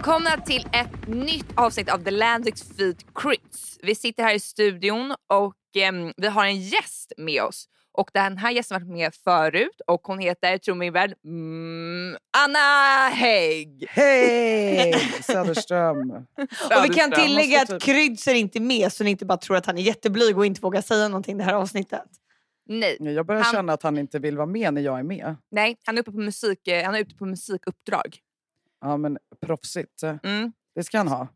Välkomna till ett nytt avsnitt av The Landix Feet Crits. Vi sitter här i studion och em, vi har en gäst med oss. Och den här gästen har varit med förut och hon heter, tro mig väl, mm, Anna Hägg. Hej Söderström! Och vi kan tillägga att typ- Kryds är inte med så ni inte bara tror att han är jätteblyg och inte vågar säga någonting det här avsnittet. Nej, Jag börjar Han- känna att han inte vill vara med när jag är med. nej, han är uppe på musik, eh, han är ute på musikuppdrag. Ja men proffsigt. Mm. Det ska han ha.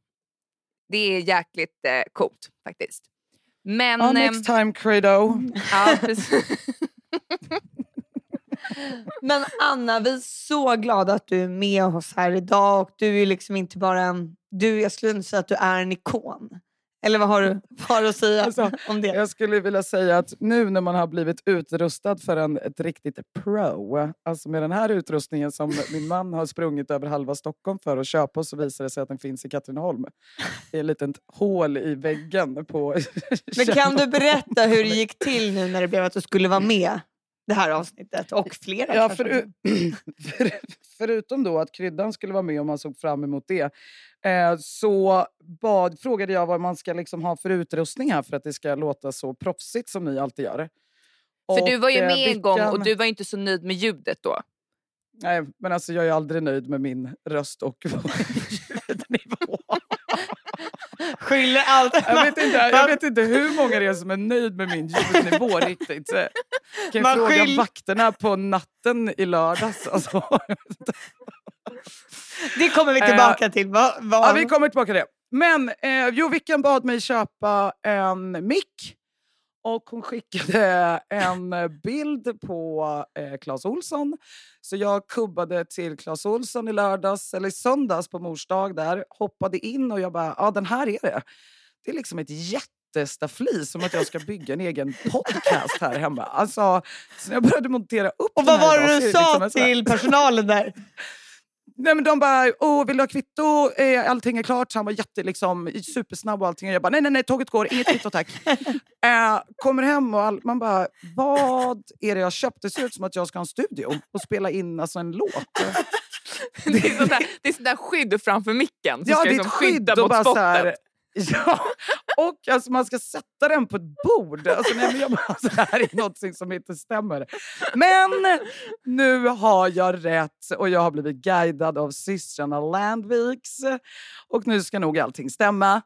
Det är jäkligt eh, coolt faktiskt. Men... Ja, ehm, next time Credo. ja. Men Anna, vi är så glada att du är med oss här idag och du är liksom inte bara en, du, jag skulle inte säga att du är en ikon. Eller vad har du, vad har du att säga Alltså, om det? Jag skulle vilja säga att nu när man har blivit utrustad för en, ett riktigt pro, alltså med den här utrustningen som min man har sprungit över halva Stockholm för att köpa och så visar det sig att den finns i Katrineholm. Det är ett litet hål i väggen på Men kan du berätta hur det gick till nu när det blev att du skulle vara med det här avsnittet och flera Ja, för, för, förutom då att kryddan skulle vara med och man såg fram emot det eh, så bad, frågade jag vad man ska liksom ha för utrustning här för att det ska låta så proffsigt som ni alltid gör. För du Och, var ju eh, med en gång och du var inte så nöjd med ljudet då. Nej, men alltså jag är aldrig nöjd med min röst och ljudnivå. Skyller allt. Jag vet, inte, jag vet inte hur många det är som är nöjd med min ljudnivå riktigt. Så, Kan Man jag fråga skyll- vakterna på natten i lördags? Alltså. Det kommer vi tillbaka till. Vad, vad... Ja, vi kommer tillbaka till det. Men eh, Jovikan bad mig köpa en mick och hon skickade en eh, bild på eh, Clas Olsson. Så jag kubbade till Clas Olsson i lördags, eller i söndags på mors dag där, hoppade in och jag bara, ja den här är det. Det är liksom ett jättestaffli som att jag ska bygga en egen podcast här hemma. Alltså, så när jag började montera upp Och vad var det du liksom sa här- till personalen där? Nej, men de bara, Åh, vill du ha kvitto? Eh, allting är klart. Så han var jätte, liksom, supersnabb och allting. Jag bara, nej, nej, nej, tåget går. Inget kvitto tack. eh, kommer hem och all, man bara, vad är det jag köpt? Det ser ut som att jag ska ha en studio och spela in alltså, en låt. Det är sånt där, det är sånt där skydd framför micken som ja, ska det är liksom skydda mot spottet. Ja, och alltså, man ska sätta den på ett bord. Alltså, nej, men jag bara, alltså, det här är något som inte stämmer. Men nu har jag rätt och jag har blivit guidad av systrarna Landviks. Och nu ska nog allting stämma.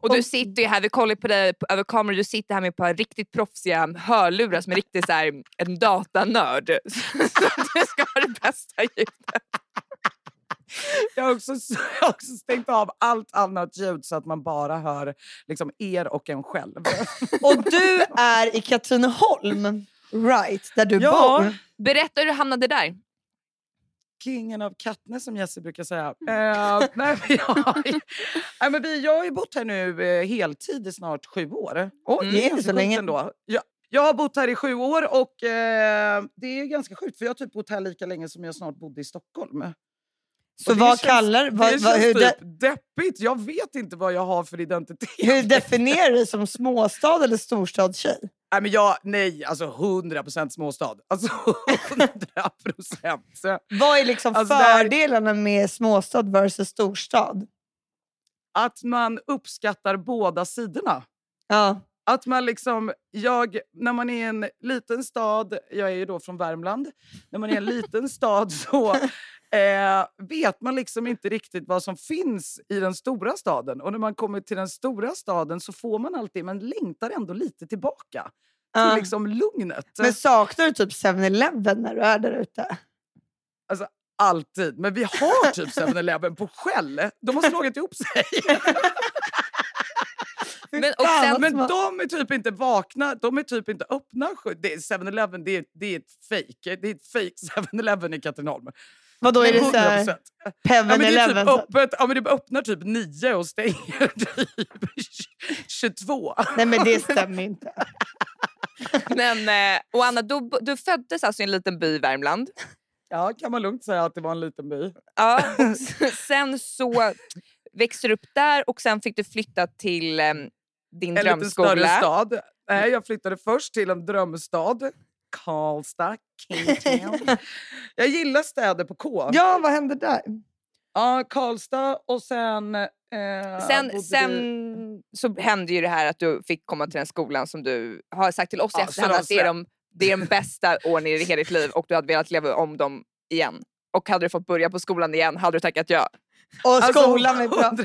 Och du sitter ju här, vi kollar på dig över kameran, du sitter här med ett par riktigt proffsiga hörlurar som är riktigt så här, en datanörd. Så du ska ha det bästa ljudet. Jag har, också, jag har också stängt av allt annat ljud så att man bara hör liksom, er och en själv. Och du är i Katrineholm, right? Där du Ja. bor. Berätta hur du hamnade där. Kingen av Katne som Jesse brukar säga. Eh, nej, men jag, nej, men vi, jag har ju bott här nu eh, heltid i snart sju år. Oj, Mm, det är inte så länge. Ändå. Jag, jag har bott här i sju år och eh, det är ganska sjukt för jag har typ bott här lika länge som jag snart bodde i Stockholm. Så det vad känns- kallar... det Vad, känns vad, hur, typ de, deppigt. Jag vet inte vad jag har för identitet. hur definierar du dig som småstad eller storstadstjej? Nej, men jag, nej, alltså 100% småstad. Alltså 100%. Vad är liksom Alltså, det fördelarna med småstad versus storstad? Att man uppskattar båda sidorna. Ja. Att man liksom, jag, när man är i en liten stad, jag är ju då från Värmland, när man är i en liten stad så eh, vet man liksom inte riktigt vad som finns i den stora staden. Och när man kommer till den stora staden så får man alltid, man längtar ändå lite tillbaka till Ja. liksom lugnet. Men saknar du typ 7-Eleven när du är där ute? Alltså, alltid. Men vi har typ 7-Eleven på skäll. De har slagit ihop sig. Men, och sen, Men de är typ inte vakna, de är typ inte öppna. sju- Det är 7-Eleven, det är, det är ett fake. Det är ett fake 7-Eleven i Katrineholm. Vadå, är det 100%. såhär Ja, men det är Peven-Eleven? typ öppet, ja, men det öppnar typ 9 och stänger typ 22. Nej men det stämmer inte. men, eh, och Anna, du, du föddes alltså i en liten by i Värmland. Ja, kan man lugnt säga att det var en liten by. Ja, sen så växte du upp där och sen fick du flytta till eh, din En lite större drömskola. stad. Nej, jag flyttade först till en drömstad. Karlstad, King Town. Jag gillar städer på K. Ja, vad hände där? Ja, Karlstad och sen... Eh, Sen, sen så hände ju det här att du fick komma till den skolan som du har sagt till oss i Ja, efterhand så att det är, de- de, det är de bästa åren i hela ditt liv och du hade velat leva om dem igen. Och hade du fått börja på skolan igen hade du tackat ja. Och Alltså, skolan är bra.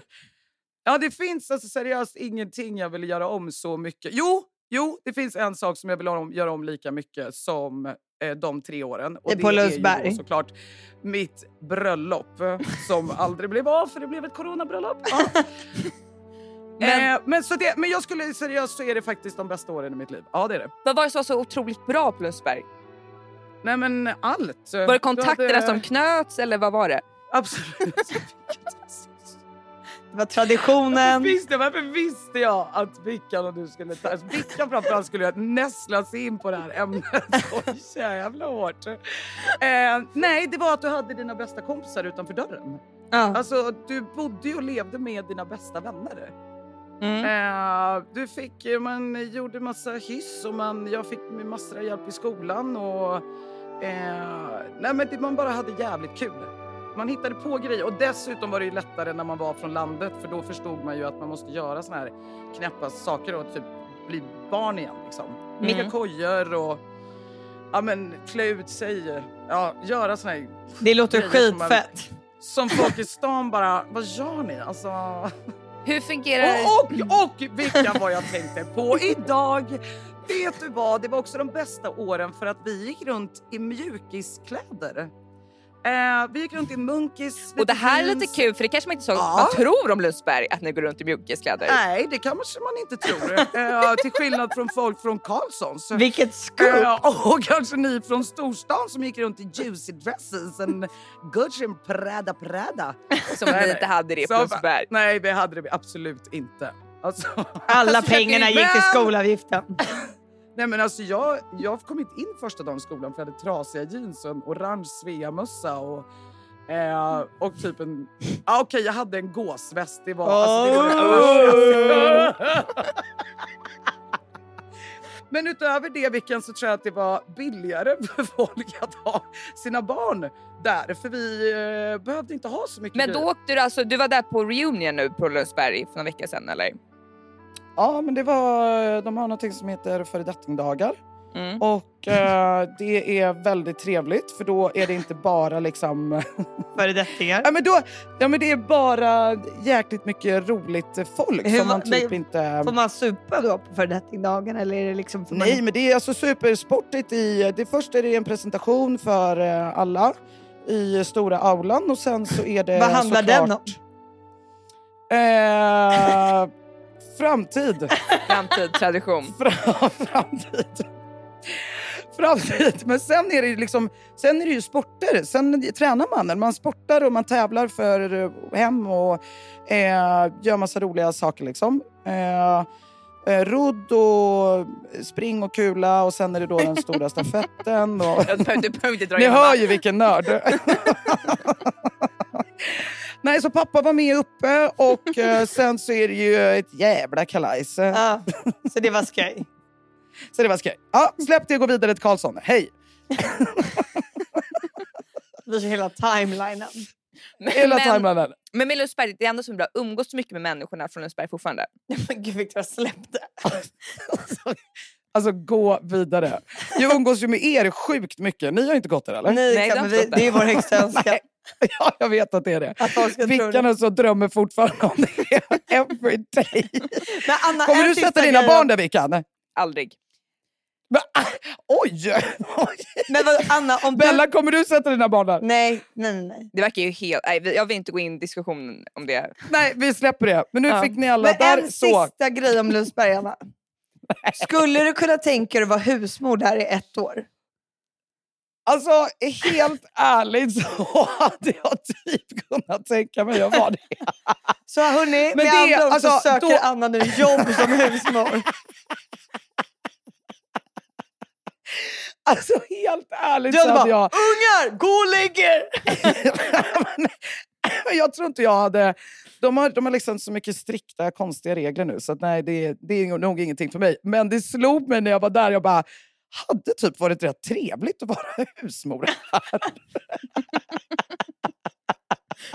Ja, det finns alltså seriöst ingenting jag vill göra om så mycket. Jo, jo, det finns en sak som jag vill om, göra om lika mycket som eh, de tre åren. Och Det på är ju då såklart mitt bröllop eh, som aldrig blev av för det blev ett coronabröllop. Ja. Men- eh, men, så det, men jag skulle seriöst så är det faktiskt de bästa åren i mitt liv. Ja, det är det. Vad var det som var så otroligt bra på Lundsberg? Nej men allt. Var det kontakterna som knöts eller vad var det? Absolut. Det var traditionen. Visste, varför visste jag att Vickan och du skulle ta... Alltså, Vickan framförallt skulle jag näsla sig in på det här ämnet så jävla hårt. Eh, nej, det var att du hade dina bästa kompisar utanför dörren. Ja. Alltså, du bodde och levde med dina bästa vänner. Mm. Eh, du fick, man gjorde massa hyss och man, jag fick massor av hjälp i skolan. Och, eh, nej, men det, man bara hade jävligt kul. Man hittade på grejer och dessutom var det ju lättare när man var från landet för då förstod man ju att man måste göra såna här knäppa saker och typ bli barn igen. Liksom. Micka Mm. kojor och ja, men, klä ut sig. Ja, göra såna här Det låter grejer som skitfett. som folk i stan bara, vad gör ni? Alltså... Hur fungerar Och, och, och vilka var jag tänkte på idag? Vet du vad, det var också de bästa åren för att vi gick runt i mjukiskläder. Eh, vi gick runt i munkis, Och det här är lite kul för det kanske man inte så Ja. man tror om Lundsberg att ni går runt i mjukiskläder. Nej, det kanske man inte tror. Eh, till skillnad från folk från Carlssons. Vilket scoop. Eh, och kanske ni från storstan som gick runt i juicy dresses and Gucci and Prada Prada. Som nej. inte hade det på Lundsberg. Nej, det hade vi absolut inte. Alltså, Alla alltså, pengarna gick till skolavgiften. Nej men alltså jag, jag kom inte in första dagen i skolan för jag hade trasiga jeans och en orange Svea-mössa och, eh, och typ en... Ah, Okej, jag hade en gåsväst. Det var... Alltså, det var. Men utöver det Vicken, så tror jag att det var billigare för folk att ha sina barn där. För vi eh, behövde inte ha så mycket Men då åkte du alltså, du var där på reunion nu på Lundsberg för några veckor sedan eller? Ja, men det var... De har någonting som heter föredettingdagar. Mm. Och eh, det är väldigt trevligt för då är det inte bara liksom... Föredettingar. ja, men då, ja men det är bara jäkligt mycket roligt folk Hur som man typ men- inte... Får man supa då på föredettingdagen eller är det liksom... Nej man... men det är alltså supersportigt i... Det först är det en presentation för eh, alla i stora aulan och sen så är det Vad handlar den om? Eh, framtid. Framtid, tradition. Fram, framtid. Framtid. Men sen är det liksom, sen är det ju sporter. Sen tränar man. Man sportar och man tävlar för eh, hem och eh, gör massa roliga saker. Liksom. Eh, eh, rodd och spring och kula och sen är det då den stora stafetten. Och... Du behöver inte dra Ni hör ju vilken nörd. Nej, så pappa var med uppe och eh, sen så är det ju ett jävla kalajs. Ja, så det var skoj. Så det var skoj. Ja, släpp det och gå vidare till Karlsson. Hej! Det är hela timelinen. Hela men, timelinen. men med Lundsberg, det är ändå som är bra, umgås så mycket med människorna från Lundsberg fortfarande. Men gud Victoria, släpp det. Alltså gå vidare. Jag umgås ju med er sjukt mycket. Ni har inte gått där eller? Nej, Nej, det vi, det är vår högsta önskan. Ja, jag vet att det är det. Vickarna så drömmer fortfarande om det every day. Men Anna, Kommer du sätta dina barn där Vickan? Aldrig. Men, Oj! oj. Men vad, Anna, om Bella, du... kommer du sätta dina barn där? Nej, nej, nej. Det verkar ju helt... Nej, jag vill inte gå in i diskussion om det. Nej, vi släpper det. Men nu Ja. fick ni alla Men där. en Så. sista grej om Lundsberg, Anna. Skulle du kunna tänka dig att vara husmor där i ett år? Alltså helt ärligt så hade jag typ kunnat tänka mig att vara det. Så hörni, Men med det- andra ord så alltså, söker då- Anna nu jobb som husmor. Alltså helt ärligt Du så hade hade bara, jag... ungar, gå och lägg er! Jag tror inte jag hade... De har, de har liksom så mycket strikta, konstiga regler nu så att nej, det, det är nog ingenting för mig. Men det slog mig när jag var där, jag bara hade typ varit rätt trevligt att vara husmor här.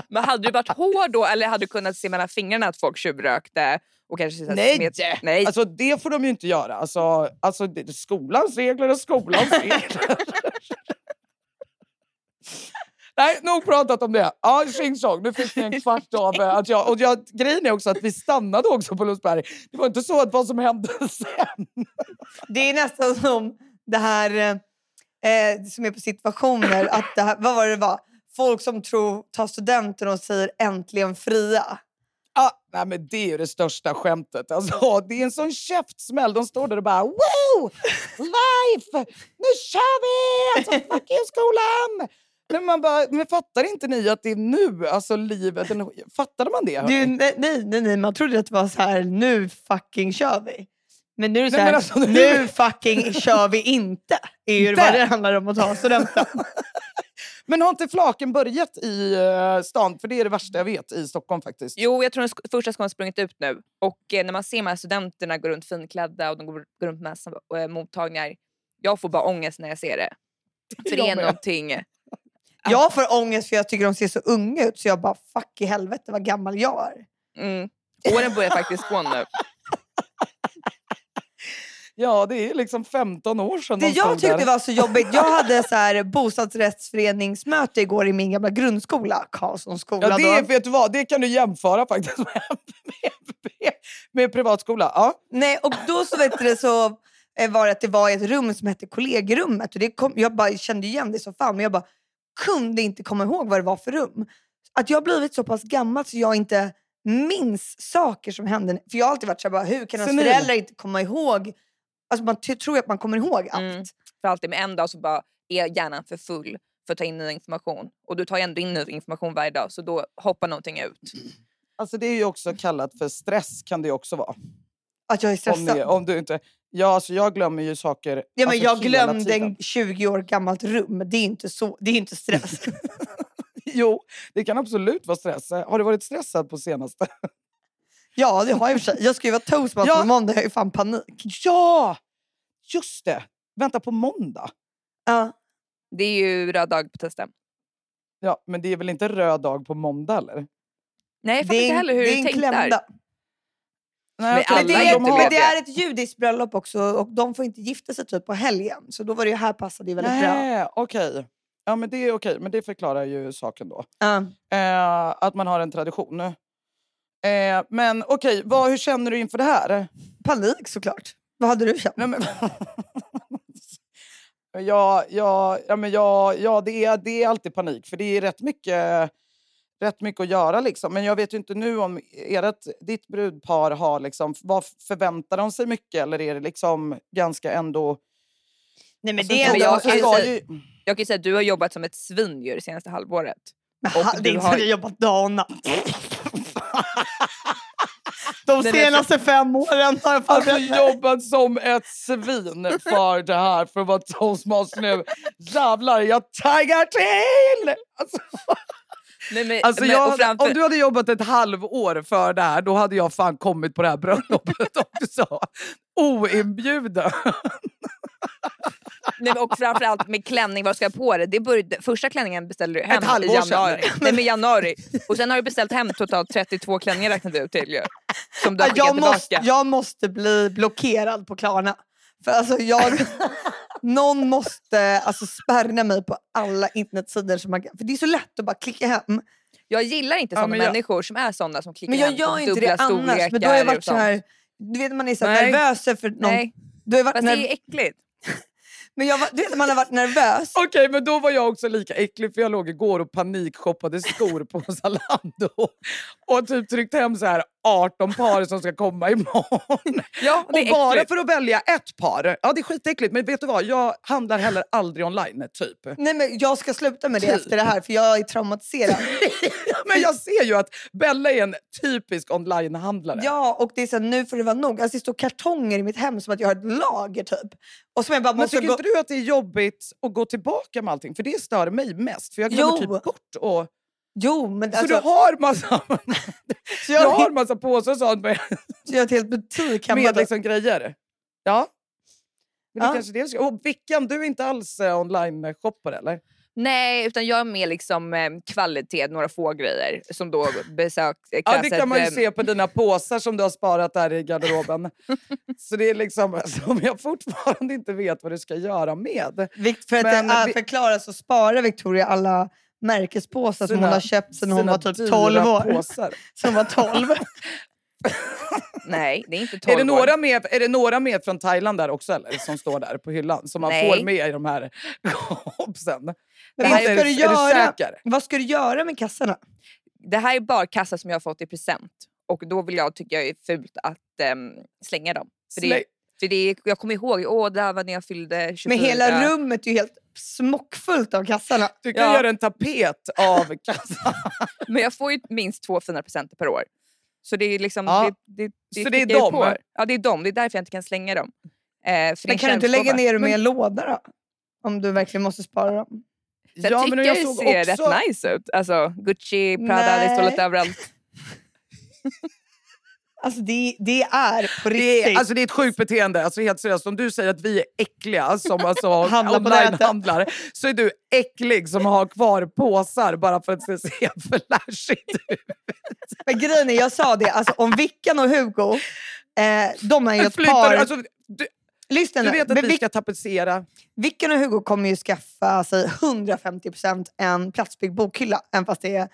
Men hade du varit hård då eller hade du kunnat se mellan fingrarna att folk tjuvrökte? Och kanske Nej! smet- Nej. Alltså det får de ju inte göra. Alltså, alltså det, skolans regler är skolans regler. Nej, nog pratat om det. Ja, tjing tjong, nu fick ni en kvart av eh, att jag... Och jag, grejen är också att vi stannade också på Lundsberg. Det var inte så att vad som hände sen. Det är nästan som det här eh, som är på situationer. Att det här, vad var det var? Folk som tror, tar studenten och säger äntligen fria. Ah, nej, men det är ju det största skämtet. Alltså, det är en sån käftsmäll. De står där och bara wow! Life! Nu kör vi! Alltså, fuck you skolan! Men man bara, men fattar inte ni att det är nu, alltså livet, fattade man det? Nej, nej, nej, nej, man trodde att det var så här, nu fucking kör vi. Men nu är det så Nej, här, men alltså, nu- nu fucking kör vi inte. är ju vad det handlar om att ta studenten. Men har inte flaken börjat i uh, stan? För det är det värsta jag vet i Stockholm faktiskt. Jo, jag tror den första skolan har sprungit ut nu. Och eh, när man ser de här studenterna gå runt finklädda och de går, går runt med eh, mottagningar. Jag får bara ångest när jag ser det. För det är någonting... Jag får ångest för jag tycker de ser så unga ut så jag bara fuck i helvete vad gammal jag är. Mm. Åren börjar faktiskt gå nu. Ja, det är liksom 15 år sedan Det de jag tyckte där. var så jobbigt, jag hade så här bostadsrättsföreningsmöte igår i min gamla grundskola, Karlssons skola. Ja, det, är- vet du vad, det kan du jämföra faktiskt med, med, med, med privatskola. Ja. Nej, och då så vet du, så eh, var det att det var ett rum som hette kollegrummet. Och det kom, jag bara kände igen det så fan, men jag bara kunde inte komma ihåg vad det var för rum. Att jag har blivit så pass gammal så jag inte minns saker som hände. För jag har alltid varit så här, bara, hur kan ens föräldrar inte komma ihåg? Alltså man tror att man kommer ihåg allt. Mm. För alltid, men en dag så bara är hjärnan för full för att ta in ny information. Och du tar ändå in ny information varje dag så då hoppar någonting ut. Alltså det är ju också kallat för stress kan det också vara. Att jag är Om, stressad. det, om du inte... Ja, alltså jag glömmer ju saker Ja, men alltså, jag glömde en 20 år gammalt rum. Det är inte, så, det är inte stress. Jo, det kan absolut vara stress. Har du varit stressad på senaste? Ja, det har jag i och för sig. Jag ska ju vara toastmaster Ja. på måndag. Jag har ju fan panik. Ja! Just det! Vänta på måndag. Ja. Det är ju röd dag på testen. Ja, men det är väl inte röd dag på måndag eller? Nej, jag fattar inte heller hur det är du en tänkt klämda. där. Nej, Men Men det, är, inte men vet det är ett judiskt bröllop också och de får inte gifta sig typ på helgen. Så då var det ju här passade det väldigt bra. Nej, okej. Ja, men det är okej. Men det förklarar ju saken då. Ja. Eh, att man har en tradition. Eh, men okej, vad hur känner du inför det här? Panik såklart. Vad hade du känt? Nej, men... ja, ja, ja, men ja, ja det, är, det är alltid panik. För det är rätt mycket, rätt mycket att göra. Liksom. Men jag vet ju inte nu om ert, ditt brudpar har... Liksom, vad förväntar de sig mycket? Eller är det liksom ganska ändå... Nej men Alltså, det ändå... jag kan ju säga- ju- Jag kan ju säga att du har jobbat som ett svin ju det senaste halvåret. Och det är inte har- så att jag jobbat dag och natt. De senaste fem åren har jag Alltså jobbat som ett svin för det här, för att vara toastmaster nu. Jävlar, jag taggar till! Alltså, Nej, men, alltså men, jag, framför, Om du hade jobbat ett halvår för det här, då hade jag fan kommit på det här bröllopet också. Oinbjuden. Nej, och framförallt med klänning, vad ska jag på dig? Det började, första klänningen beställde du hem i januari. Nej, men januari. Och sen har du beställt hem totalt 32 klänningar räknat ut till ju. Som du har Ja, jag, måste, jag måste bli blockerad på Klarna. För alltså jag, någon måste alltså spärra mig på alla internetsidor. Som man, för det är så lätt att bara klicka hem. Jag gillar inte Ja, sådana men jag- människor som är sådana som klickar Men jag hem gör inte det annars. Men då har jag varit så här, du vet man är så nervös för någon. Nej, Du har varit fast det är äckligt men jag, var- du vet man har varit nervös. Okej, men då var jag också lika äcklig för jag låg igår och panikshoppade skor på Zalando. Och typ tryckt hem så här 18 par som ska komma imorgon. Ja, Och bara äckligt. för att välja ett par. Ja, det är skitäckligt. Men vet du vad? Jag handlar heller aldrig online, typ. Nej, men jag ska sluta med det Typ. efter det här för jag är traumatiserad. Men jag ser ju att Bella är en typisk onlinehandlare. Ja, och det är så här, nu får det vara nog. Alltså, det står kartonger i mitt hem som att jag har ett lager typ. Och som jag bara Men måste tycker gå... inte du att det är jobbigt att gå tillbaka med allting? För det stör mig mest. För jag glömmer Jo. typ bort. Och, Jo, men så alltså, du har massa, så du jag, har massa påsar och sånt med, så jag har ett helt butik hemma. med liksom grejer? Ja. Men det Ja. kanske det du ska. Och Vickan, du är inte alls eh, online-shoppare eller? Nej, utan jag är mer liksom eh, kvalitet, några få grejer som då besök, Ja, krävs det kan man ju eh, se på dina påsar som du har sparat där i garderoben. Så det är liksom som jag fortfarande inte vet vad du ska göra med. Vikt- För att Men vi- förklara så sparar Victoria alla märkespåsar som hon har köpt sedan hon var typ dyra 12 år. Påsar. Som var 12. Nej, det är inte 12 Är det, några med, är det några med från Thailand där också eller, som står där på hyllan? Som man Nej. får med i de här Eller vad är ska, du- göra, säker? vad ska du göra med kassarna? Det här är bara kassar som jag har fått i present. Och då vill jag, tycker jag är fult att ehm, slänga dem. För det, Släng- för det, är- jag kommer ihåg, åh det här var när jag fyllde 24. Men hela rummet är ju helt smockfullt av kassarna. Du kan Ja. göra en tapet av kassan. Men jag får ju minst två fina presenter per år. Så det är liksom... Ja. Det, det, det Så det är dem? på. Ja, det är dem. Det är därför jag inte kan slänga dem. Eh, det Men en kan du inte lägga ner dem i en låda då? Om du verkligen måste spara dem. Så jag tycker jag det såg ser också- rätt nice ut. Alltså Gucci, Prada, det står Nej. lite överallt. Alltså det, det är på Det riktigt. är, alltså det är ett sjukt beteende. Alltså helt seriöst, om du säger att vi är äckliga som alltså onlinehandlare så är du äcklig som har kvar påsar bara för att det ska se flashigt ut. Grejen är, jag sa det, alltså, om Vickan och Hugo, eh, de är ju ett Flyttar, par. alltså, du, Lyssna du vet att vi ska tapetsera. Vickan och Hugo kommer ju skaffa sig 150% en platsbyggd bokhylla. Även fast det är...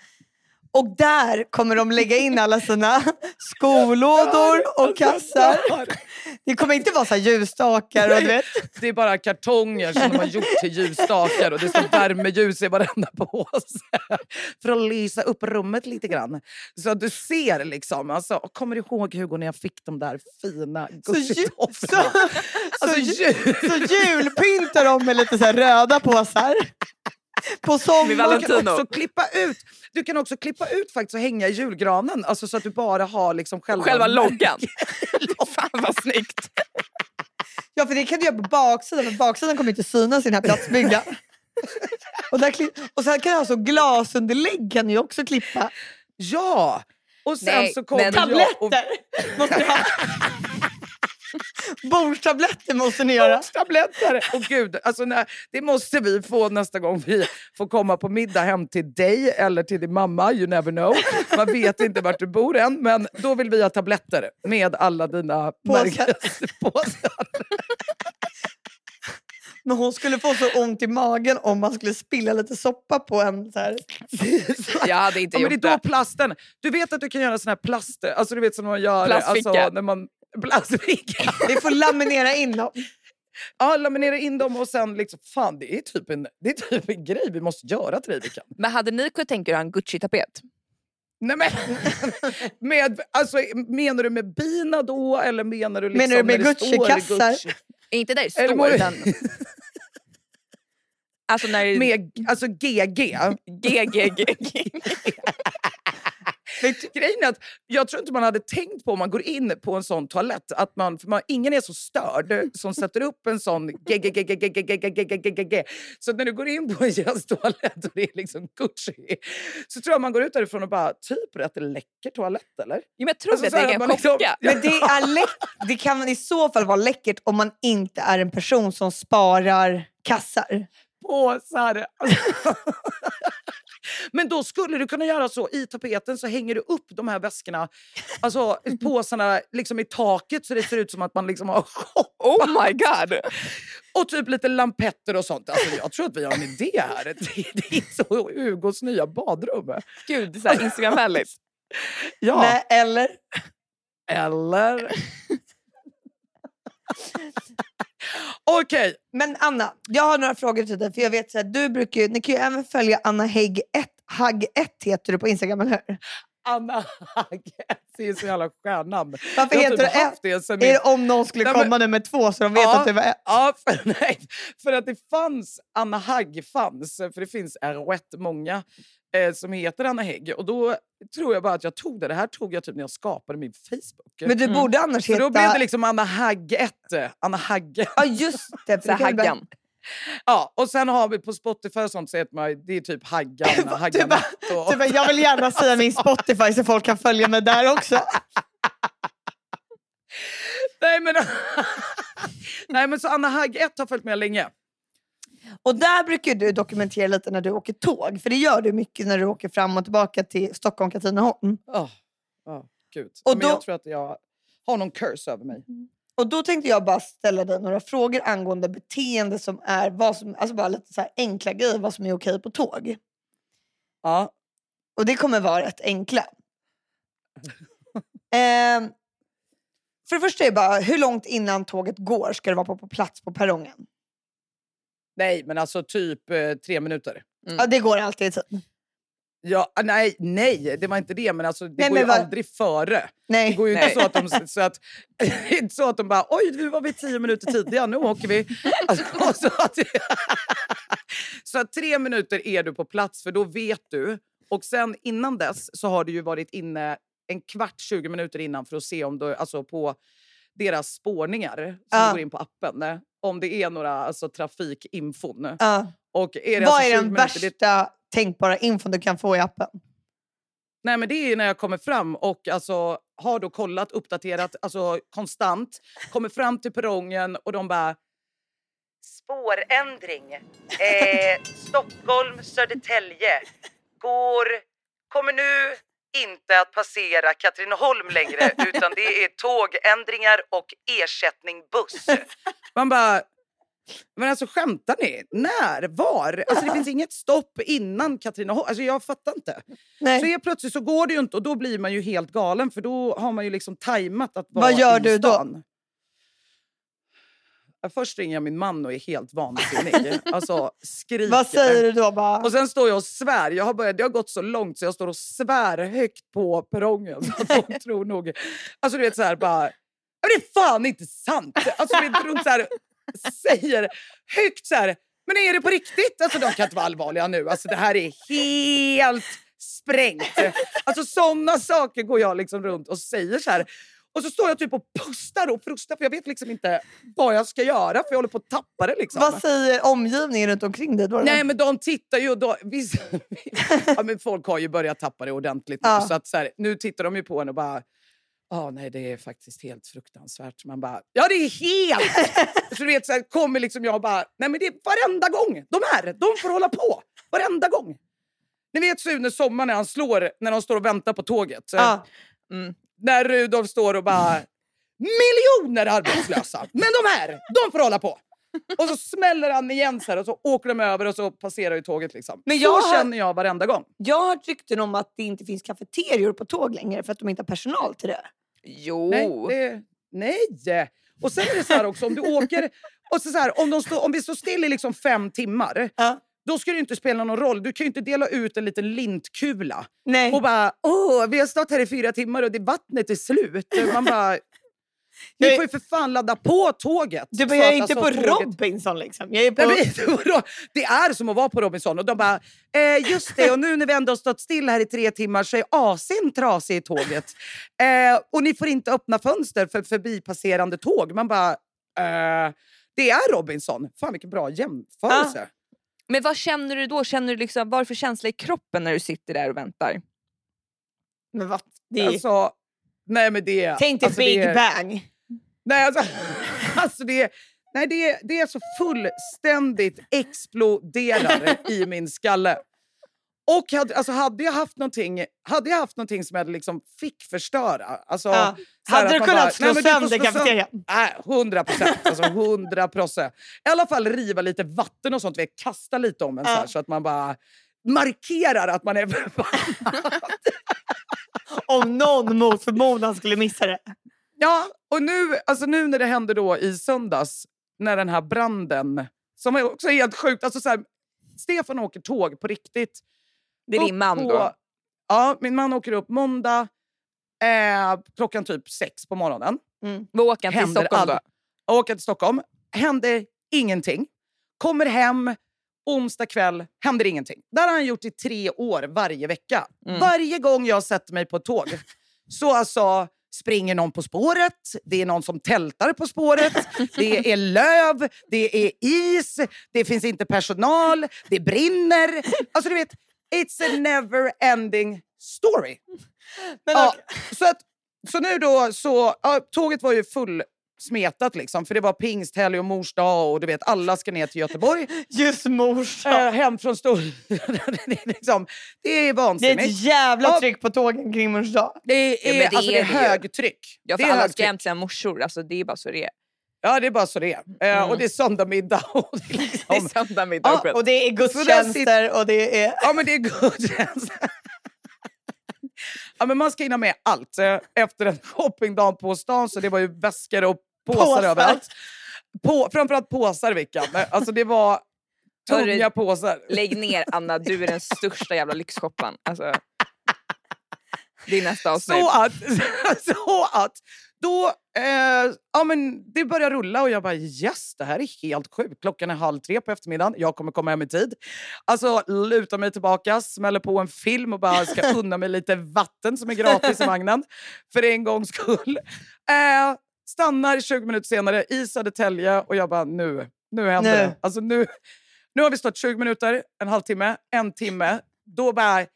Och där kommer de lägga in alla sina skolådor och kassar. Det kommer inte vara så här ljusstakar och du vet. Det är bara kartonger som de har gjort till ljusstakar och det står värmeljus i varenda påse. För att lysa upp rummet lite grann. Så du ser liksom. Alltså, kommer du ihåg Hugo när jag fick de där fina Så, ju, Gucci-tofflorna? så, Alltså, så, jul. så julpyntar de med lite så röda påsar. På Med Du sommaren. kan också klippa ut Du kan också klippa ut faktiskt och hänga i julgranen. Alltså så att du bara har liksom själva, Själva loggan. Fan vad snyggt. Ja, för det kan du göra på baksidan, men baksidan kommer inte synas i den här platsbyggda. och, där, och sen kan du ha så glasunderlägg kan du också klippa. Ja! Och sen Nej, så kommer jag och Tabletter. Bordstabletter måste ni göra. tabletter. Och gud, alltså, nej, det måste vi få nästa gång vi får komma på middag hem till dig eller till din mamma. You never know. Man vet inte vart du bor än. Men då vill vi ha tabletter med alla dina Påsar. Men hon skulle få så ont i magen om man skulle spilla lite soppa på en. Så här. Jag hade inte Ja, men gjort det är då plasten. Du vet att du kan göra sån här plast, alltså du vet som man gör Plastficka. alltså, när man plastficka. Vi får laminera in dem. Ja, laminera in dem och sen liksom, fan det är typ en, det är typ en grej vi måste göra till dig Vickan. Men hade ni kunnat tänka er att ha en Gucci-tapet? Nej, men, med, alltså, menar du med bina då eller menar du liksom Menar du med det står Gucci-kassar? Gucci? Inte där det står utan... Alltså när... Med, alltså GG. GGG. Vet du, Grejen är att jag tror inte man hade tänkt på om man går in på en sån toalett att man, för man, ingen är så störd som sätter upp en sån ge Så när du går in på en jazztoalett och det är liksom Gucci så tror jag man går ut därifrån och bara typ rätt läcker toalett eller? Jo, jag tror alltså, det, det kan liksom, Men det, är läck, det kan i så fall vara läckert om man inte är en person som sparar kassar. Påsar! Men då skulle du kunna göra så, i tapeten så hänger du upp de här väskorna, alltså påsarna liksom i taket så det ser ut som att man liksom har. Oh my god! Och typ lite lampetter och sånt. Alltså, jag tror att vi har en idé här. Det det är så Hugos nya badrum. Gud, det är så Instagram-vänligt. Ja, Nej, eller? eller? Okej, Men Anna, jag har några frågor till dig. För jag vet så här, du brukar ju, ni kan ju även följa Anna Hägg 1. Hagg 1 heter du på Instagram, eller hur? Anna Hagg. Det är så jävla stjärnnamn. Varför Jag heter typ du 1? haft det sen Är det om någon skulle Nej, men- komma nummer två så de vet Ja. att det var ett? Ja, för, nej, för att det fanns, Anna Hagg fanns, för det finns rätt många eh, som heter Anna Hägg. Och då tror jag bara att jag tog det. Det här tog jag typ när jag skapade min Facebook. Men du Mm. borde annars så heta... då blev det liksom Anna Hagg 1. Anna Hagge. Ja, just det. För Haggan. Ja, och sen har vi på Spotify och sånt så heter man, det är typ Haggan, Haggan 1 och, Du bara, jag vill gärna säga min Spotify så folk kan följa mig där också. nej, men, nej men så Anna Hagg 1 har följt med länge. Och där brukar du dokumentera lite när du åker tåg. För det gör du mycket när du åker fram och tillbaka till Stockholm, Katrineholm. Oh, oh, gud. Och Men då- jag tror att jag har någon curse över mig. Och då tänkte jag bara ställa dig några frågor angående beteende som är, vad som, alltså bara lite så här enkla grejer, vad som är okej på tåg. Ja. Och det kommer vara rätt enkla. Ehm, för det första är bara, hur långt innan tåget går ska du vara på, på plats på perrongen? Nej, men alltså typ eh, tre minuter. Mm. Ja, det går alltid. Ja, ah, nej, nej, det var inte det. Men alltså, det Nej, går men ju vad- aldrig före. Det Nej. går ju inte så att, de, så, att, inte så att de bara oj, nu var vi tio minuter tidiga, nu åker vi. Alltså, så, att, så att tre minuter är du på plats, för då vet du. Och sen innan dess så har du ju varit inne en kvart, 20 minuter innan för att se om du, alltså på deras spårningar som Ja. går in på appen. Om det är några alltså, trafikinfon. Ja. Och är det Vad alltså är 20 den minuter, det- värsta tänkbara infon du kan få i appen? Nej, men det är när jag kommer fram och alltså, har då kollat, uppdaterat alltså, konstant. Kommer fram till perrongen och de bara... Spårändring. Eh, Stockholm, Södertälje. Går... Kommer nu inte att passera Katrineholm längre utan det är tågändringar och ersättning buss. Man bara... Men alltså skämtar ni? När? Var? Alltså det finns inget stopp innan Katrineholm. Alltså jag fattar inte. Nej. Så helt plötsligt så går det ju inte och då blir man ju helt galen för då har man ju liksom tajmat att vara Vad gör i du då? stan. Ja, Först ringer jag min man och är helt vansinnig. alltså skriker. Vad säger du då? Bara? Och sen står jag och svär. Jag har, börjat, det har gått så långt så jag står och svär högt på perrongen. Så att de tror nog... Alltså du vet så här bara... "Ja, Det är fan inte sant! Alltså vet, runt så här, säger högt så här... Men är det på riktigt? Alltså de kan inte vara allvarliga nu. Alltså det här är helt sprängt. Alltså sådana saker går jag liksom runt och säger så här. Och så står jag typ och pustar och frustar för jag vet liksom inte vad jag ska göra för jag håller på att tappa det liksom. Vad säger omgivningen runt omkring dig? Då? Nej men de tittar ju då, vissa, ja, men folk har ju börjat tappa det ordentligt nu. Ja. Så att så här, nu tittar de ju på en och bara Ja, nej det är faktiskt helt fruktansvärt. Man bara, ja det är helt! så du vet, så här, kommer liksom jag och bara, nej men det är varenda gång. De här, de får hålla på. Varenda gång. Ni vet Sune Sommar när han slår, när de står och väntar på tåget. Ja. Mm. När Rudolf står och bara, miljoner arbetslösa. Men de här, de får hålla på. Och så smäller han igen så här, och så åker de över och så passerar ju tåget. Liksom. Men så jag har- känner jag varenda gång. Jag har rykten om att det inte finns kafeterior på tåg längre för att de inte har personal till det. Jo. Nej, det, nej! Och sen är det så här också, om du åker... Och så så här, om, de stå, om vi står still i liksom fem timmar, Ja. Då ska det inte spela någon roll. Du kan ju inte dela ut en liten lintkula Nej. och bara åh, vi har stått här i fyra timmar och det vattnet är slut. Man bara, ni får ju för fan ladda på tåget. Du bara, jag är inte alltså, på tåget- Robinson liksom. Jag är på... Nej, men, vadå? det är som att vara på Robinson. Och de bara, eh, just det, och nu när vi ändå har stått still här i tre timmar så är AC'n trasig i tåget. Eh, och ni får inte öppna fönster för förbipasserande tåg. Man bara, eh, det är Robinson. Fan vilken bra jämförelse. Men vad känner du då? Känner du liksom, vad är det för känsla i kroppen när du sitter där och väntar? Men vad? Det är... Alltså, nej men det Tänk dig alltså, Big det, är- Bang. Nej, alltså, alltså det, nej, det, det är så fullständigt exploderar i min skalle. Och hade, alltså, hade, jag haft någonting, hade jag haft någonting som jag liksom fick förstöra. Alltså, Ja. Hade du kunnat bara, slå "Nej, men du får sönder slå sönder-" kafeterian? Nej, hundra procent. Alltså, hundra procent. I alla fall riva lite vatten och sånt. Kasta lite om en så, här, Ja. så att man bara markerar att man är förbannad. Om någon mot förmodan skulle missa det. Ja, och nu, alltså nu när det hände då i söndags, när den här branden, som är också helt sjukt. Alltså så här, Stefan åker tåg på riktigt. Det är din man på- då? Ja, min man åker upp måndag eh, klockan typ sex på morgonen. Vad åker han till Stockholm då? aldrig- Åker till Stockholm, händer ingenting. Kommer hem onsdag kväll, händer ingenting. Det har han gjort i tre år varje vecka. Mm. Varje gång jag sätter mig på ett tåg så alltså springer någon på spåret, det är någon som tältar på spåret, det är löv, det är is, det finns inte personal, det brinner. Alltså du vet, it's a never ending story. Men Ja, så, att, så nu då, så, ja, tåget var ju full smetat liksom. För det var pingsthelg och mors dag och du vet alla ska ner till Göteborg. Just mors dag. Eh, hem från stor... det, är liksom, det är Det är vansinnigt. ett jävla Ja. tryck på tågen kring mors dag. Det är, Ja, det alltså, det är det högtryck. Ja, det för är alla ska hem till sina morsor. Alltså, det är bara så det är. Ja, det är bara så det är. Eh, Mm. Och det är söndag middag. Och det är Det liksom, är söndag middag Ja, och det är gudstjänster och det är... ja, men det är gudstjänst. ja, men man ska hinna med allt. Eh, Efter en shoppingdag på stan så det var ju väskor och påsar, Påsar. överallt. På, framförallt påsar, Vickan. Alltså det var tunga Hörru, påsar. Lägg ner Anna, du är den största jävla lyxshoppan. Alltså, det är nästa avsnitt. Så att, så att då, eh, ja men det börjar rulla och jag bara yes, det här är helt sjukt. Klockan är halv tre på eftermiddagen, jag kommer komma hem i tid. Alltså lutar mig tillbaka, smäller på en film och bara ska unna mig lite vatten som är gratis i vagnen. För en gångs skull. Eh, stannar 20 minuter senare i Södertälje och jag bara nu, nu händer Nu. det. Alltså nu, nu har vi stått 20 minuter, en halvtimme, en timme. Då bara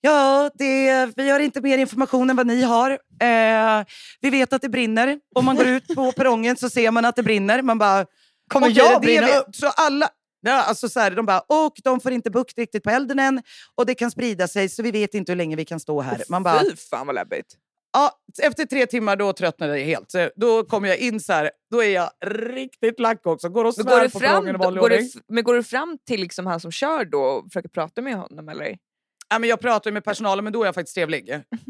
Ja, det, vi har inte mer information än vad ni har. Eh, vi vet att det brinner. Om man går ut på perrongen så ser man att det brinner. Man bara, Kommer okej, jag det brinna upp? Så alla, ja, alltså så här, de bara, och de får inte bukt riktigt på elden än. Och det kan sprida sig så vi vet inte hur länge vi kan stå här. Man bara, Fy fan vad läbbigt. ja, efter tre timmar då tröttnade jag helt. Så Då kommer jag in så här, då är jag riktigt lack också. Går och svär går, på fram, går, f- men går du fram till liksom han som kör då och försöker prata med honom? Eller? Ja, men jag pratar ju med personalen men då är jag faktiskt trevlig.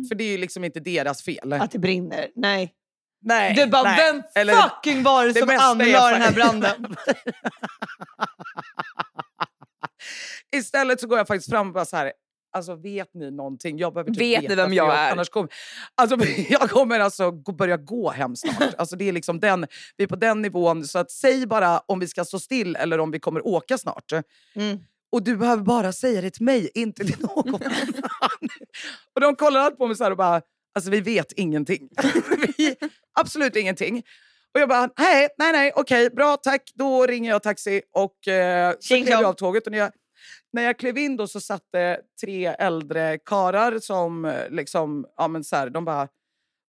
För det är ju liksom inte deras fel. Att det brinner. Nej. Nej, Du bara, nej. vem Eller- fucking var det det som anlade den här branden? Istället så går jag faktiskt fram och bara så här. Alltså vet ni någonting? Jag behöver typ Vet ni veta, vem för jag är? Annars kommer, alltså, jag kommer alltså börja gå hem snart. Alltså, det är liksom den, vi är på den nivån. Så att säg bara om vi ska stå still eller om vi kommer åka snart. Mm. Och du behöver bara säga det till mig, inte till någon annan. och de kollar allt på mig så här och bara, alltså vi vet ingenting. vi, absolut ingenting. Och jag bara, nej, nej, nej, okej, bra, tack. Då ringer jag taxi och eh, så klev jag av tåget. Och när jag, när jag klev in då så satt det tre äldre karar som eh, liksom, ja men så här, de bara,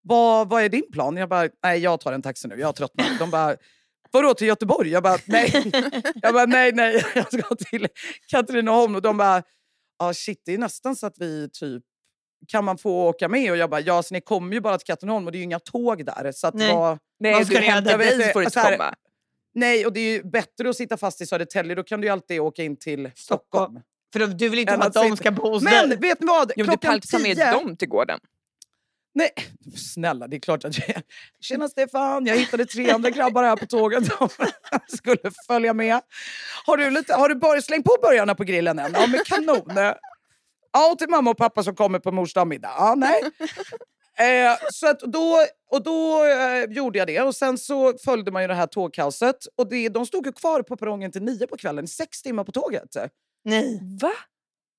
vad, vad är din plan? Jag bara, nej jag tar en taxi nu, jag har tröttnat. De bara, vadå till Göteborg? Jag bara, nej. Jag bara, nej, nej, jag ska till Katrineholm. Och de bara, ah, shit det är nästan så att vi typ, kan man få åka med? Och jag bara, ja så ni kommer ju bara till Katrineholm och det är ju inga tåg där. Så att Nej. vad, Nej, du ska jag vet dig det, får du så inte här- komma. nej, och det är ju bättre att sitta fast i Södertälje. Då kan du ju alltid åka in till Stockholm. Stockholm. För du vill inte att att de ska bo hos Men dig. vet ni vad? Jo, du pallar ta med tio- dem till gården. Nej, snälla, det är klart att jag... Tjena Stefan, jag hittade tre andra grabbar här på tåget som skulle följa med. Har du, lite, har du bara slängt på burgarna på grillen än? Ja, men kanon. Ja, och till mamma och pappa som kommer på mors middag. Ja, nej. Eh, så att då, och då eh, gjorde jag det och sen så följde man ju det här tågkaoset. Och det, de stod ju kvar på perrongen till nio på kvällen, sex timmar på tåget. Nej. Va?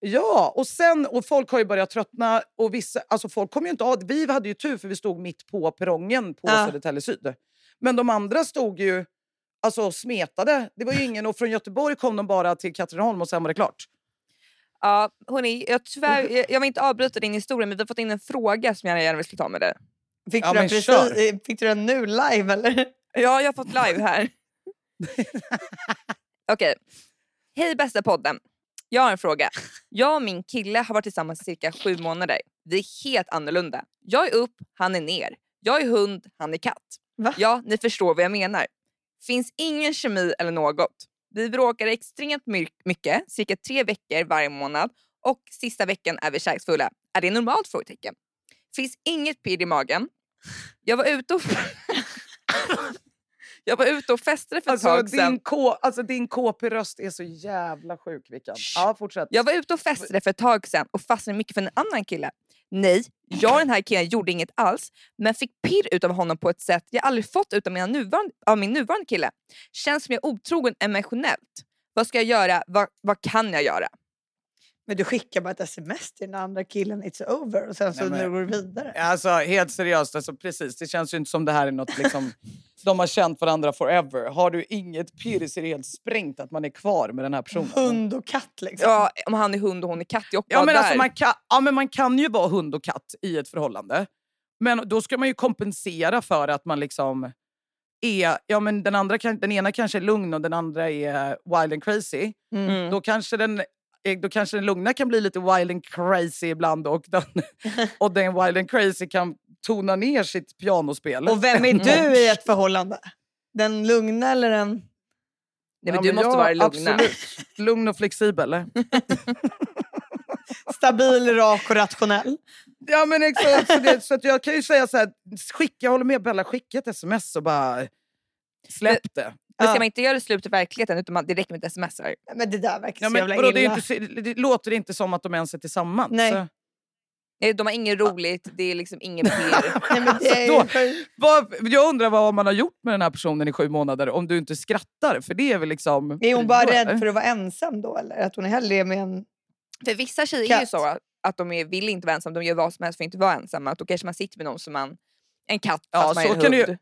Ja, och sen och folk har ju börjat tröttna. Och vissa, alltså folk kom ju inte av. Vi hade ju tur för vi stod mitt på perrongen på Ja. Södertälje Syd. Men de andra stod ju alltså, smetade. Det var ju ingen, och från Göteborg kom de bara till Katrineholm och sen var det klart. Ja, hörni, jag, tyvärr, jag, jag vill inte avbryta din historia men vi har fått in en fråga som jag gärna vill ta med dig. Fick, Ja, du den precis, eh, fick du den nu live eller? Ja, jag har fått live här. Okej. Hej bästa podden. Jag har en fråga. Jag och min kille har varit tillsammans i cirka sju månader. Vi är helt annorlunda. Jag är upp, han är ner. Jag är hund, han är katt. Va? Ja, ni förstår vad jag menar. Finns ingen kemi eller något. Vi bråkar extremt my- mycket, cirka tre veckor varje månad och sista veckan är vi kärleksfulla. Är det normalt? Frågetecken. Finns inget pirr i magen. Jag var ute och... Jag var ute och festade för ett Alltså, tag sedan. din, K, alltså, din KP-röst är så jävla sjuk, Vickan. Ja, fortsätt. Jag var ute och festade för ett tag sedan och fastnade mycket för en annan kille. Nej, jag och den här killen gjorde inget alls men fick pirr utav honom på ett sätt jag aldrig fått utav mina nuvarande, av min nuvarande kille. Känns som jag är otrogen emotionellt. Vad ska jag göra? Vad, vad kan jag göra? Men du skickar bara ett sms till den andra killen, it's over, och sen så Nej, men- nu går du vidare. Alltså helt seriöst, alltså, precis. Det känns ju inte som det här är något liksom, de har känt varandra forever. Har du inget pirr så är det helt sprängt att man är kvar med den här personen. Hund och katt liksom. Ja, om han är hund och hon är katt. Jag Ja men, alltså, man kan, ja men man kan ju vara hund och katt i ett förhållande. Men då ska man ju kompensera för att man liksom... är, ja men den, andra, den ena kanske är lugn och den andra är wild and crazy. Mm. Då kanske den då kanske den lugna kan bli lite wild and crazy ibland och den, och den wild and crazy kan tona ner sitt pianospel. Och vem är du i ett förhållande? Den lugna eller den... Nej, Ja, men du måste jag- vara lugna. Absolut. Lugn och flexibel. Stabil, rak och rationell? Ja men exakt, så, det, så att jag kan ju säga så här, skicka, jag håller med Bella, skicka ett sms och bara släpp det. Men ska Ja. man inte göra det slut i verkligheten utan man, det räcker med ett sms? här. Men det där verkar Ja, så men, jävla vadå, det, illa. inte, det låter inte som att de ens är tillsammans. Nej. Så, Nej, De har inget roligt, det är liksom ingen PR. Nej, men det är ju Då- sjukt. vad, jag undrar vad man har gjort med den här personen i sju månader om du inte skrattar. För det är väl liksom... Är hon bara då, rädd för att vara ensam då eller? Att hon är hellre med en... För vissa tjejer är ju Katt. så att- de är, vill inte vara ensamma, de gör vad som helst för att inte vara ensamma. Att då kanske man sitter med någon som man... En katt Ja, fast man är en hund.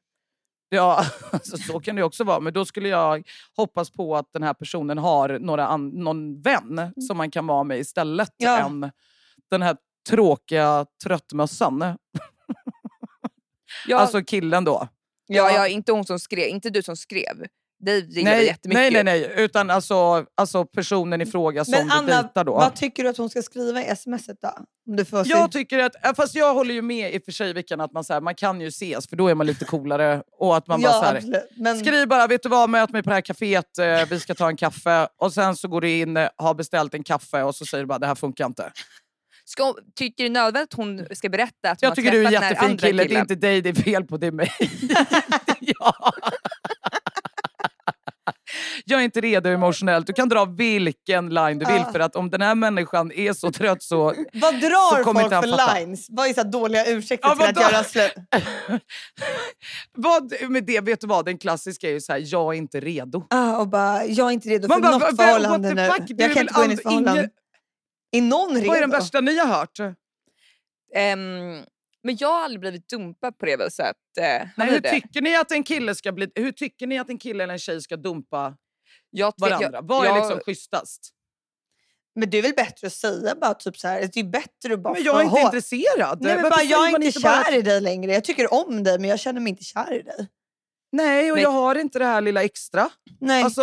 Ja, alltså, så kan det också vara. Men då skulle jag hoppas på att den här personen har några an, någon vän som man kan vara med istället Ja. än den här tråkiga tröttmössan. Ja, Alltså killen då. ja, ja, inte hon som skrev, inte du som skrev. Dig gillar Nej, jättemycket. nej, nej, nej. Utan alltså, alltså personen i fråga som Men du Anna, dejtar då. vad tycker du att hon ska skriva i smset då? Om du får se. Jag tycker att, ja, fast jag håller ju med i och för sig Vickan att man, så här, man kan ju ses för då är man lite coolare. Och att man bara ja, så här, absolut. Men, Skriv bara, vet du vad, möt mig på det här kaféet, eh, vi ska ta en kaffe. Och sen så går du in, eh, har beställt en kaffe och så säger du bara, det här funkar inte. Ska, tycker du nödvändigt att hon ska berätta att hon Jag har tycker du är en jättefin kille, det är killen? inte dig det är fel på, det är mig. ja. Jag är inte redo emotionellt. Du kan dra vilken line du vill Ja. för att om den här människan är så trött så... vad drar så kommer folk för fatta. lines? Vad är så dåliga ursäkter Ja, till att göra slut? vad, med det, vet du vad, den klassiska är ju så här, jag är inte redo. Ah, och bara, jag är inte redo Man för bara, något "Vad- what förhållande nu. Jag kan inte gå in i ett and- ingen- förhållande. Är någon redo? Vad är den värsta ni har hört? Ehm, men jag har aldrig blivit dumpad på det viset. Nej, hur tycker ni att en kille ska bli, hur tycker ni att en kille eller en tjej ska dumpa jag, varandra? Jag, Vad är jag, liksom schysstast? Men det är väl bättre att säga bara typ så här. Det är bättre att bara Men jag är inte få- intresserad. Nej, men Varför bara, jag är inte bara- kär i dig längre. Jag tycker om dig men jag känner mig inte kär i dig. Nej, och Men- jag har inte det här lilla extra. Nej, Alltså,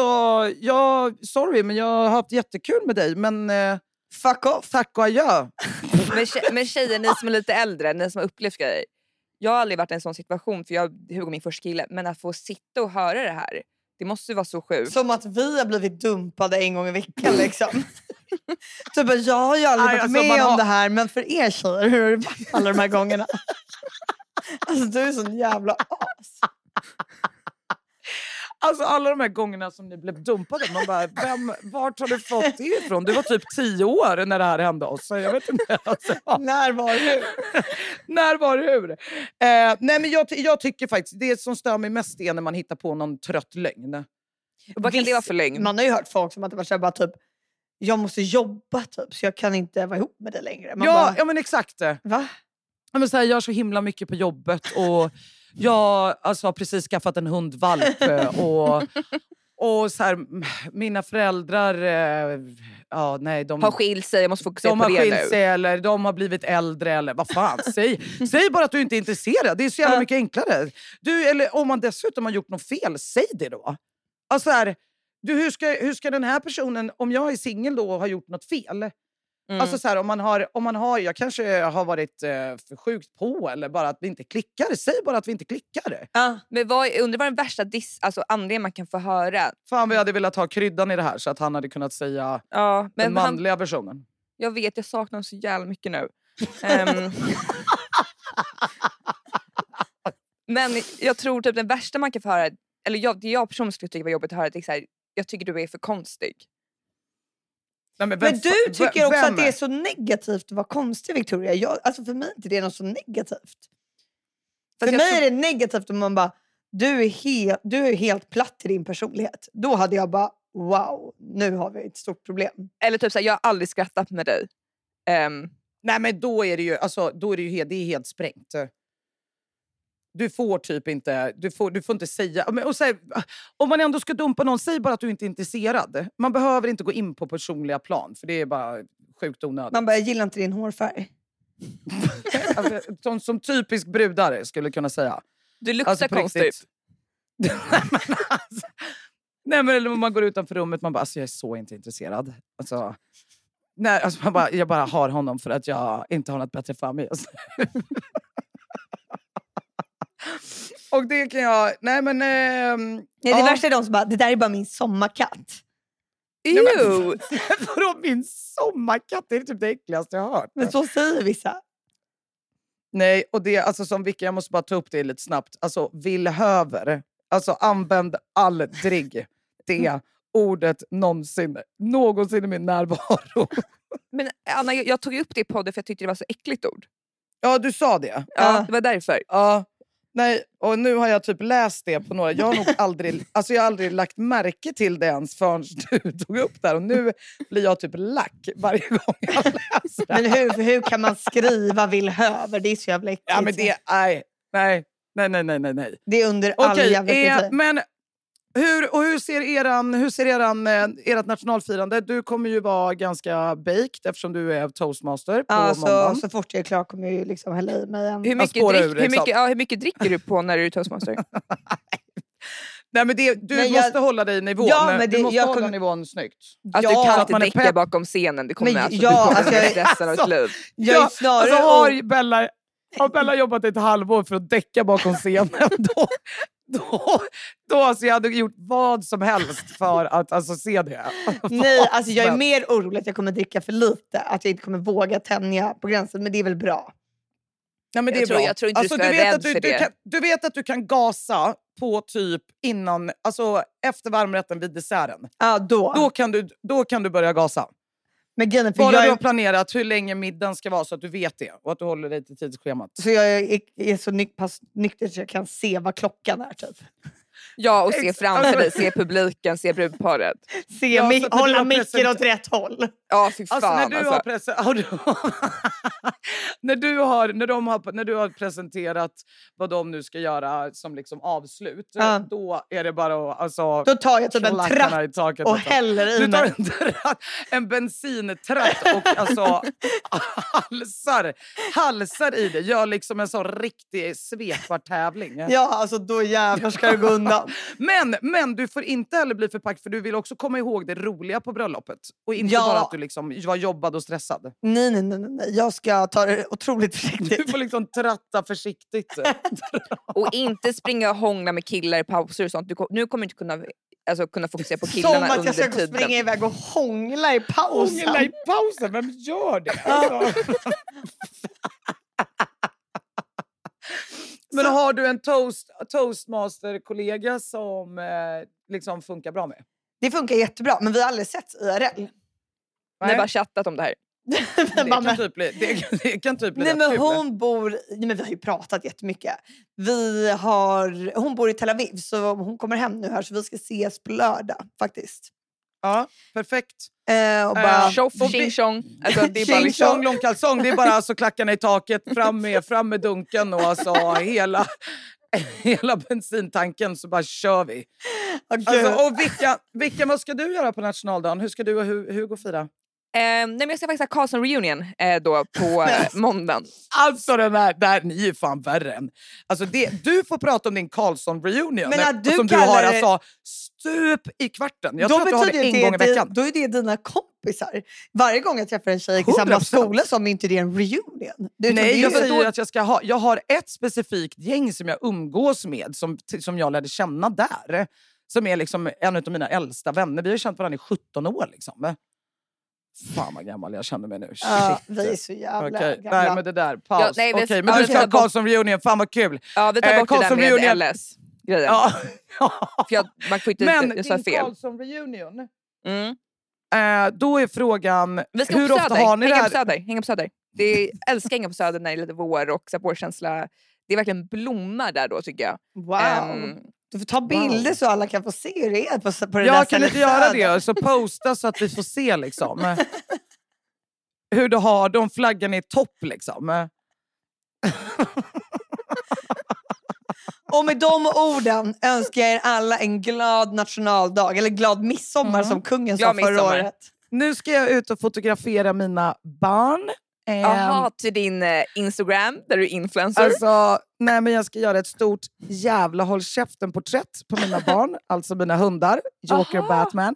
jag, sorry, men jag har haft jättekul med dig. Men eh, fuck off. tack och adjö. men, tje, men tjejer, ni som är lite äldre, ni som har upplevt grejer. Jag har aldrig varit i en sån situation, för jag Hugo min första kille. Men att få sitta och höra det här, det måste ju vara så sjukt. Som att vi har blivit dumpade en gång i veckan liksom. typ, jag har ju aldrig Nej, varit alltså, med man om har- det här men för er tjejer, hur har det varit alla de här gångerna? alltså du är sån jävla as. Alltså alla de här gångerna som ni blev dumpade, man bara, vem, vart har du fått det ifrån? Du var typ tio år när det här hände oss. Jag vet inte. Alltså, När, var, hur? när, var, hur? Eh, nej, men jag, jag tycker faktiskt, det som stör mig mest är när man hittar på någon trött lögn. Vad kan det vara för lögn? Man har ju hört folk som att det var så här bara typ, jag måste jobba typ så jag kan inte vara ihop med dig längre. Man Ja, bara, ja, men exakt. va? Ja, men så här, jag har så himla mycket på jobbet och jag alltså, har precis skaffat en hundvalp. eh, Och, och så här, mina föräldrar, eh, ja, nej, de, Har skilt sig, jag måste fokusera de på det skilt sig eller de har blivit äldre. Eller vad fan, säg, säg bara att du inte är intresserad. Det är så jävla mycket enklare. Du, eller om man dessutom har gjort något fel, säg det då. Alltså, så här, du, hur, ska, hur ska den här personen, om jag är singel då och har gjort något fel, Mm. Alltså så här, om man har, om man har, jag kanske har varit eh, för sjukt på eller bara att vi inte klickar. Säg bara att vi inte klickar. Ja. Men vad, undrar vad den värsta diss, alltså anledningen man kan få höra. Fan vad jag hade velat ha kryddan i det här så att han hade kunnat säga Ja, den men han, manliga versionen. jag vet, jag saknar honom så jävla mycket nu. Ehm, men jag tror typ den värsta man kan få höra, eller jag, det jag personligen skulle tycka var jobbigt att höra, det är så här, jag tycker du är för konstig. Nej, men Men du tycker också att det är så negativt att vara konstig Victoria. Jag, alltså för mig är inte det något så negativt. Fast för mig tror- är det negativt om man bara, du är, helt, du är helt platt i din personlighet. Då hade jag bara, wow, nu har vi ett stort problem. Eller typ såhär, jag har aldrig skrattat med dig. Ehm, Nej men då är det ju, alltså, då är det ju helt, det är helt sprängt. Du får typ inte, du får, du får inte säga... Och så här, om man ändå ska dumpa någon, säg bara att du inte är intresserad. Man behöver inte gå in på personliga plan för det är bara sjukt onödigt. Man bara, jag gillar inte din hårfärg. Alltså, som, som typisk brudare skulle jag kunna säga. du luktar Alltså, konstigt. riktigt. Nej, men alltså, nej men eller om man går utanför rummet man bara, alltså jag är så inte intresserad. Alltså, nej, alltså man bara, jag bara har honom för att jag inte har något bättre för mig nu. Och det kan jag, nej men... ehm, Nej, det ja. värsta är de som bara, det där är bara min sommarkatt. Nej, men- Ew. Vadå min sommarkatt? Det är typ det äckligaste jag har hört. Men så säger vissa. Nej, och det alltså som vilka, jag måste bara ta upp det lite snabbt. Alltså villhöver. Alltså använd aldrig det ordet någonsin, någonsin i min närvaro. Men Anna, jag, jag tog upp det i podden för jag tyckte det var så äckligt ord. Ja, du sa det. Ja, det var därför. Ja. Nej, och nu har jag typ läst det på några. Jag har nog aldrig, alltså jag har aldrig lagt märke till det ens förrän du tog upp det här. Och nu blir jag typ lack varje gång jag läser det. Men hur, hur kan man skriva villhöver? Det är så jävla äckligt. Ja, men det, nej, nej, nej, nej, nej, det är under all jävla eh, kritik. men hur, och hur ser, eran, hur ser eran, eh, ert nationalfirande? Du kommer ju vara ganska baked eftersom du är toastmaster på Ja, så, måndagen. så fort jag är klar kommer jag ju liksom hälla i mig en... Hur mycket, drick, ur, hur, mycket, ja, hur mycket dricker du på när du är toastmaster? Nej, men det, du Men jag- måste hålla dig i nivå. Ja, men men du det- måste jag hålla kommer- nivån snyggt. Alltså, Ja, du kan att inte däcka pepp. bakom scenen. Det kommer, Men alltså, ja, du kommer alltså, av ditt alltså, liv. Jag är snarare... alltså, har Bella, har Bella jobbat ett halvår för att däcka bakom scenen, då, då, då alltså, jag hade gjort vad som helst för att alltså, se det. Nej, alltså jag är mer orolig att jag kommer dricka för lite. Att jag inte kommer våga tänja på gränsen. Men det är väl bra. Nej, men det Jag är tror- bra. jag tror inte du ska du vara vet rädd att du, för du, det. kan, du vet att du kan gasa på typ innan, alltså efter varmrätten vid desserten. Ja, då. Då kan du, då kan du börja gasa. Men grejen Bara jag du är, har planerat hur länge middagen ska vara så att du vet det och att du håller dig till tidsschemat. så jag är, är så ny, pass nykter så jag kan se vad klockan är. Typ. Ja, och se framför dig, se publiken, se brudparet. Se Ja, mi- hålla micken åt rätt håll. Ja, fy fan. Alltså när du, alltså. har prese- har du när, du har, när, de har, när du har presenterat vad de nu ska göra som liksom avslut, Ja. då är det bara att alltså, Då tar jag typ en tratt i taket. och alltså. häller i Du tar mig. en, tratt, en bensintratt och alltså halsar, halsar i det. Gör liksom en sån riktig svepartävling. Ja, alltså då jävlar ska det gå undan. Men, men du får inte heller bli förpackad för du vill också komma ihåg det roliga på bröllopet. Och inte Ja. bara att du liksom var jobbad och stressad. Nej, nej, nej, nej. Jag ska ta det otroligt Du försiktigt. får liksom tratta försiktigt. Och inte springa och hångla med killar i pauser och sånt. Du, nu kommer du inte kunna, alltså, kunna fokusera på killarna Som att under jag ska tiden. springa iväg och hångla i pausen. Hångla i pausen, vem gör det? Ja. Men har du en toast, toastmaster-kollega som eh, liksom funkar bra med? Det funkar jättebra, men vi har aldrig sett IRL. Ni har bara chattat om det här. Det kan typ bli, det, det kan typ bli Nej, men kul. hon bor... Nej, men vi har ju pratat jättemycket. Vi har, hon bor i Tel Aviv, så hon kommer hem nu här så vi ska ses på lördag faktiskt. Ja, perfekt. Eh, och Eh, Tjoff, tjing tjong. Alltså, det är bara Tjing liksom, tjong långkalsong, det är bara alltså klackarna i taket, fram med, fram med dunken och alltså hela, hela bensintanken så bara kör vi. Gud. Alltså, och vilka, vilka, vad ska du göra på nationaldagen? Hur ska du och Hu- Hugo fira? Eh, nej, men jag ska faktiskt ha Karlsson reunion eh, då på eh, måndagen. Alltså den här, där, ni är fan värre än... Alltså det, du får prata om din Karlsson-reunion Men att du som du har det- alltså stup i kvarten. Jag då tror att du har det en det gång i veckan. Då är det dina kompisar. Varje gång jag träffar en tjej i samma 100%. skola är inte det en reunion. Är Nej, är jag säger att jag ska ha... Jag har ett specifikt gäng som jag umgås med, som, som jag lärde känna där. Som är liksom en av mina äldsta vänner. Vi har känt varandra i 17 år. Liksom. Fan vad gammal jag känner mig nu. Ja, Shit. vi är så jävla Okej, gamla. nej men det där, paus. Ja, nej, vi- Okej, men du ska ha tar bort- Karlsson reunion, fan vad kul! Ja, vi tar Eh, bort det där med reunion. LS-grejen. Ja. För jag, man får inte, men jag sa din fel. Karlsson reunion, Mm. eh, då är frågan, Vi ska hur på ofta har ni det hänga på här? Söder. Hänga på Söder. Det är, jag älskar hänga på Söder när det är lite vår och vårkänsla. Det är verkligen blommar där då tycker jag. Wow. Ehm, du får ta bilder så alla kan få se hur det är på, på det där Jag kan stället inte göra det, så posta så att vi får se liksom. hur du har de flaggan i topp liksom. Och med de orden önskar jag er alla en glad nationaldag, eller glad midsommar Mm. som kungen Glad sa förra midsommar. året. Nu ska jag ut och fotografera mina barn Jaha, till din eh, Instagram där du är influencer. Alltså, nej men jag ska göra ett stort jävla håll käften-porträtt på mina barn, alltså mina hundar, Joker och. Batman.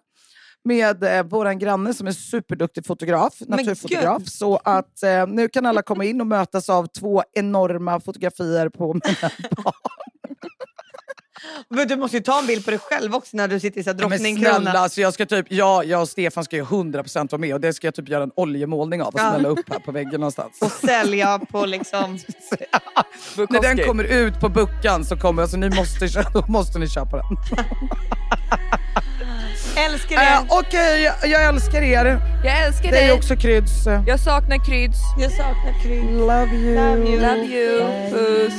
Med eh, vår granne som är superduktig fotograf, naturfotograf. Så att eh, nu kan alla komma in och mötas av två enorma fotografier på mina barn. Men du måste ju ta en bild på dig själv också när du sitter i så här Men drottningkrona. snälla, alltså jag, ska typ, jag, jag och Stefan ska ju 100% vara med och det ska jag typ göra en oljemålning av och Ja. smälla upp här på väggen någonstans. och sälja på liksom... När den kommer ut på buckan så kommer alltså, ni måste, då måste ni köpa den. Älskar det! Äh, Okej, jag, jag älskar er. Jag älskar Det är dig. också Kryds. Jag saknar Kryds. Jag saknar krydd. Love you. Love you. Love you. Puss.